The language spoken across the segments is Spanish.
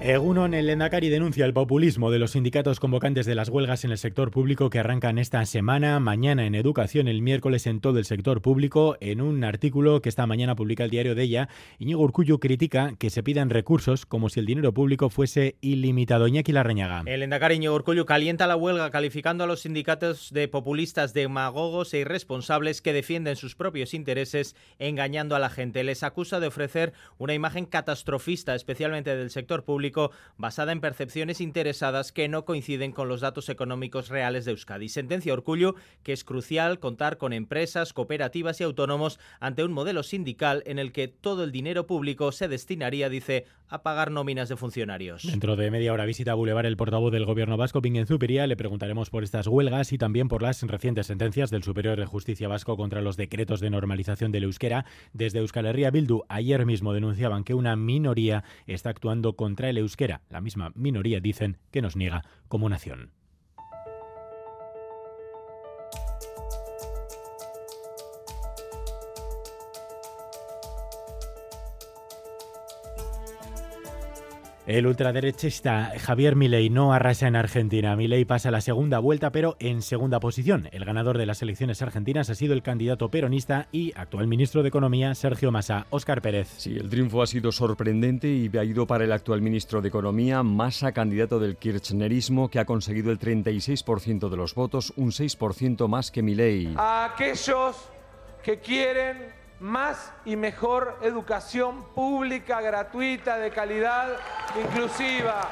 Egunon, el Lendakari denuncia el populismo de los sindicatos convocantes de las huelgas en el sector público que arrancan esta semana, mañana en educación, el miércoles en todo el sector público. En un artículo que esta mañana publica el diario de ella, Iñigo Urcullu critica que se pidan recursos como si el dinero público fuese ilimitado. Iñaki Larreñaga. El Lendakari Iñigo Urcullu calienta la huelga calificando a los sindicatos de populistas, demagogos e irresponsables que defienden sus propios intereses engañando a la gente. Les acusa de ofrecer una imagen catastrofista, especialmente del sector público basada en percepciones interesadas que no coinciden con los datos económicos reales de Euskadi. Sentencia Orcullo que es crucial contar con empresas, cooperativas y autónomos ante un modelo sindical en el que todo el dinero público se destinaría, dice, a pagar nóminas de funcionarios. Dentro de media hora visita a Boulevard el portavoz del gobierno vasco, Zupiria. Le preguntaremos por estas huelgas y también por las recientes sentencias del Superior de Justicia Vasco contra los decretos de normalización del euskera. Desde Euskal Herria Bildu ayer mismo denunciaban que una minoría está actuando contra el euskera. La misma minoría dicen que nos niega como nación. El ultraderechista Javier Milei no arrasa en Argentina. Milei pasa la segunda vuelta, pero en segunda posición. El ganador de las elecciones argentinas ha sido el candidato peronista y actual ministro de Economía, Sergio Massa. Óscar Pérez. Sí, el triunfo ha sido sorprendente y ha ido para el actual ministro de Economía, Massa, candidato del kirchnerismo, que ha conseguido el 36% de los votos, un 6% más que Milei. A aquellos que quieren más y mejor educación pública, gratuita, de calidad, inclusiva.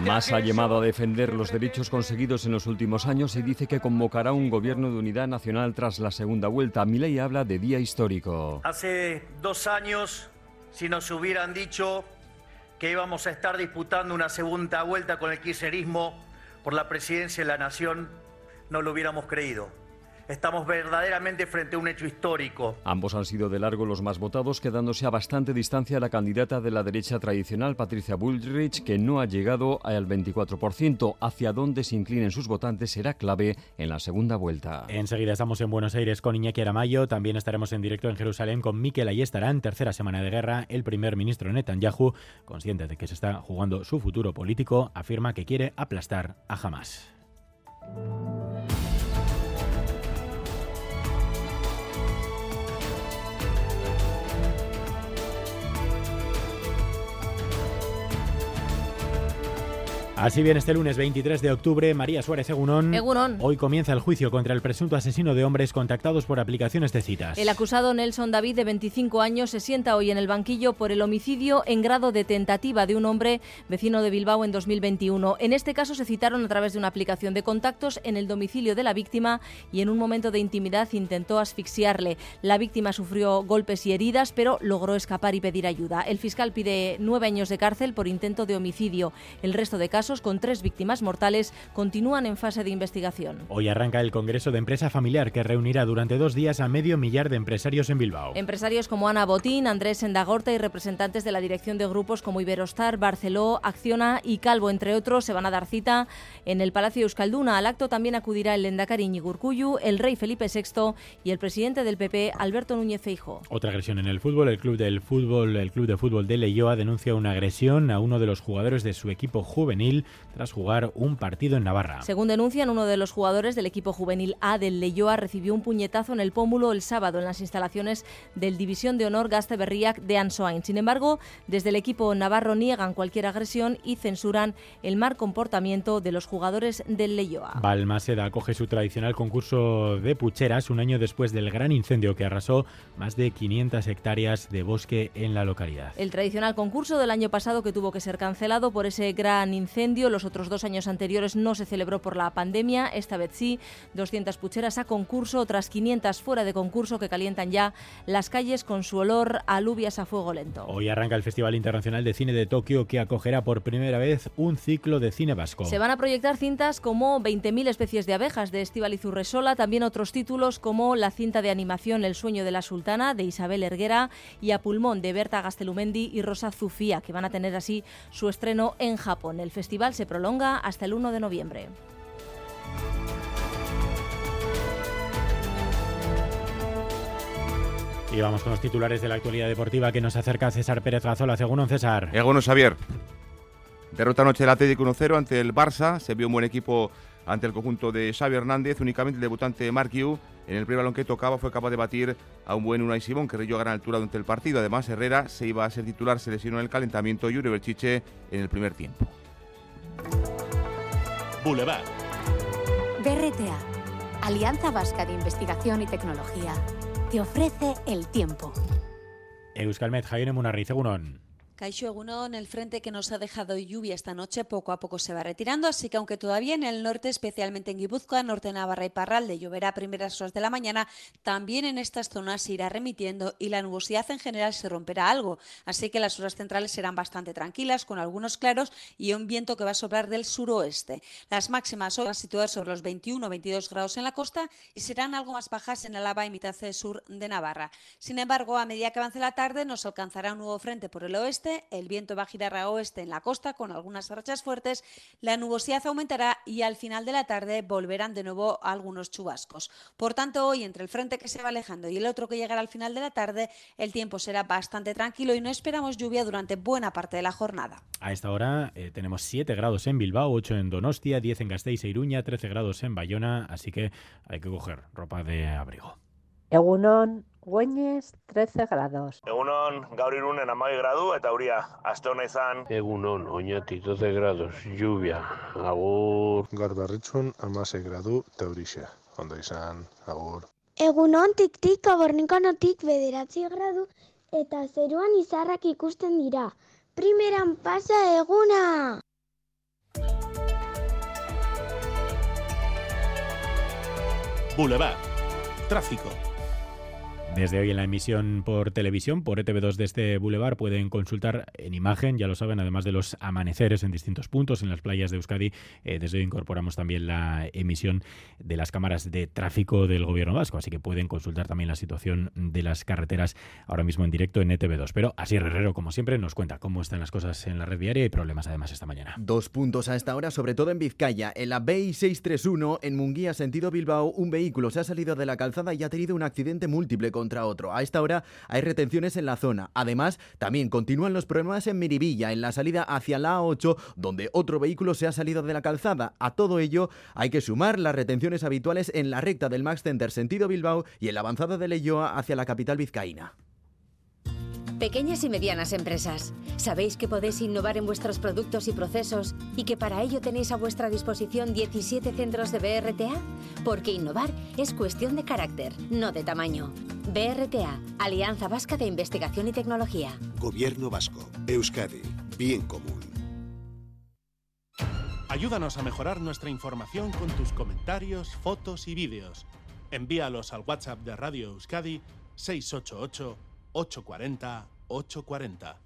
Más ha llamado a defender los derechos conseguidos en los últimos años y dice que convocará un gobierno de unidad nacional tras la segunda vuelta. Milei habla de día histórico. Hace dos años, si nos hubieran dicho que íbamos a estar disputando una segunda vuelta con el kirchnerismo por la presidencia de la nación, no lo hubiéramos creído. Estamos verdaderamente frente a un hecho histórico. Ambos han sido de largo los más votados, quedándose a bastante distancia la candidata de la derecha tradicional, Patricia Bullrich, que no ha llegado al 24%. Hacia dónde se inclinen sus votantes será clave en la segunda vuelta. Enseguida estamos en Buenos Aires con Iñaki Aramayo. También estaremos en directo en Jerusalén con Mikel Ayestarán, tercera semana de guerra. El primer ministro Netanyahu, consciente de que se está jugando su futuro político, afirma que quiere aplastar a Hamas. Así bien, este lunes 23 de octubre, María Suárez Egunón. Egunón. Hoy comienza el juicio contra el presunto asesino de hombres contactados por aplicaciones de citas. El acusado Nelson David, de 25 años, se sienta hoy en el banquillo por el homicidio en grado de tentativa de un hombre vecino de Bilbao en 2021. En este caso se citaron a través de una aplicación de contactos en el domicilio de la víctima y en un momento de intimidad intentó asfixiarle. La víctima sufrió golpes y heridas, pero logró escapar y pedir ayuda. El fiscal pide nueve años de cárcel por intento de homicidio. El resto de casos con tres víctimas mortales continúan en fase de investigación. Hoy arranca el Congreso de Empresa Familiar que reunirá durante dos días a medio millar de empresarios en Bilbao. Empresarios como Ana Botín, Andrés Endagorta y representantes de la dirección de grupos como Iberostar, Barceló, Acciona y Calvo, entre otros, se van a dar cita en el Palacio Euskalduna. Al acto también acudirá el Lendakari Gurcuyu, el rey Felipe VI y el presidente del PP, Alberto Núñez Feijo. Otra agresión en el fútbol. El club del fútbol, el club de fútbol de Leyoa denuncia una agresión a uno de los jugadores de su equipo juvenil tras jugar un partido en Navarra. Según denuncian, uno de los jugadores del equipo juvenil A del Leyoa recibió un puñetazo en el pómulo el sábado en las instalaciones del División de Honor Gaste Berriac de Ansoain. Sin embargo, desde el equipo navarro niegan cualquier agresión y censuran el mal comportamiento de los jugadores del Leyoa. Balmaseda acoge su tradicional concurso de pucheras un año después del gran incendio que arrasó más de 500 hectáreas de bosque en la localidad. El tradicional concurso del año pasado que tuvo que ser cancelado por ese gran incendio, los otros dos años anteriores no se celebró por la pandemia, esta vez sí, 200 pucheras a concurso, otras 500 fuera de concurso que calientan ya las calles con su olor a alubias a fuego lento. Hoy arranca el Festival Internacional de Cine de Tokio que acogerá por primera vez un ciclo de cine vasco. Se van a proyectar cintas como 20.000 especies de abejas de Estíbaliz Urresola, también otros títulos como la cinta de animación El sueño de la sultana de Isabel Erguera y A pulmón de Berta Gastelumendi y Rosa Zufía, que van a tener así su estreno en Japón. El festival festival se prolonga hasta el 1 de noviembre. Y vamos con los titulares de la actualidad deportiva que nos acerca César Pérez Gazola. Según César. Eguno Xavier. Derrota anoche del Atlético 1-0 ante el Barça. Se vio un buen equipo ante el conjunto de Xavi Hernández. Únicamente el debutante Mark Yu, en el primer balón que tocaba, fue capaz de batir a un buen Unai Simón, que reyó a gran altura durante el partido. Además, Herrera se iba a ser titular, se lesionó en el calentamiento y Uri Belchiche en el primer tiempo. Boulevard. BRTA, Alianza Vasca de Investigación y Tecnología, te ofrece el tiempo. Euskalmet, Jaime Munarriz, Egunon. Caixo Egunon, el frente que nos ha dejado lluvia esta noche poco a poco se va retirando, así que aunque todavía en el norte, especialmente en Guipúzcoa, Norte Navarra y Parralde, lloverá a primeras horas de la mañana, también en estas zonas se irá remitiendo y la nubosidad en general se romperá algo. Así que las horas centrales serán bastante tranquilas, con algunos claros y un viento que va a soplar del suroeste. Las máximas van situadas sobre los 21 o 22 grados en la costa y serán algo más bajas en Alaba y mitad sur de Navarra. Sin embargo, a medida que avance la tarde, nos alcanzará un nuevo frente por el oeste el viento va a girar a oeste en la costa con algunas rachas fuertes, la nubosidad aumentará y al final de la tarde volverán de nuevo algunos chubascos. Por tanto, hoy entre el frente que se va alejando y el otro que llegará al final de la tarde, el tiempo será bastante tranquilo y no esperamos lluvia durante buena parte de la jornada. A esta hora eh, tenemos 7 grados en Bilbao, 8 en Donostia, 10 en Gasteiz e Iruña, 13 grados en Bayona, así que hay que coger ropa de abrigo. Egunon, Güeñes 13 grados. Egunon, gaur irunen amai gradu eta euria, aste hona izan. Egunon, oñati 12 grados, lluvia, agur. Gaur berritzun amase gradu eta eurixe, ondo izan, agur. Egunon, tik-tik, abornikanotik bederatzi gradu eta zeruan izarrak ikusten dira. Primeran pasa eguna! Boulevard. Tráfico. Desde hoy en la emisión por televisión, por ETV2 de este Boulevard, pueden consultar en imagen, ya lo saben, además de los amaneceres en distintos puntos en las playas de Euskadi. Eh, desde hoy incorporamos también la emisión de las cámaras de tráfico del Gobierno Vasco, así que pueden consultar también la situación de las carreteras ahora mismo en directo en ETV2. Pero así Herrero, como siempre, nos cuenta cómo están las cosas en la red diaria y problemas además esta mañana. Dos puntos a esta hora, sobre todo en Vizcaya. En la BI631, en Munguía, sentido Bilbao, un vehículo se ha salido de la calzada y ha tenido un accidente múltiple A esta hora hay retenciones en la zona. Además, también continúan los problemas en Miribilla, en la salida hacia la A8, donde otro vehículo se ha salido de la calzada. A todo ello hay que sumar las retenciones habituales en la recta del Max Center sentido Bilbao y en la avanzada de Leyoa hacia la capital vizcaína. Pequeñas y medianas empresas, ¿sabéis que podéis innovar en vuestros productos y procesos y que para ello tenéis a vuestra disposición 17 centros de BRTA? Porque innovar es cuestión de carácter, no de tamaño. BRTA, Alianza Vasca de Investigación y Tecnología. Gobierno Vasco, Euskadi, bien común. Ayúdanos a mejorar nuestra información con tus comentarios, fotos y vídeos. Envíalos al WhatsApp de Radio Euskadi 688 840 840.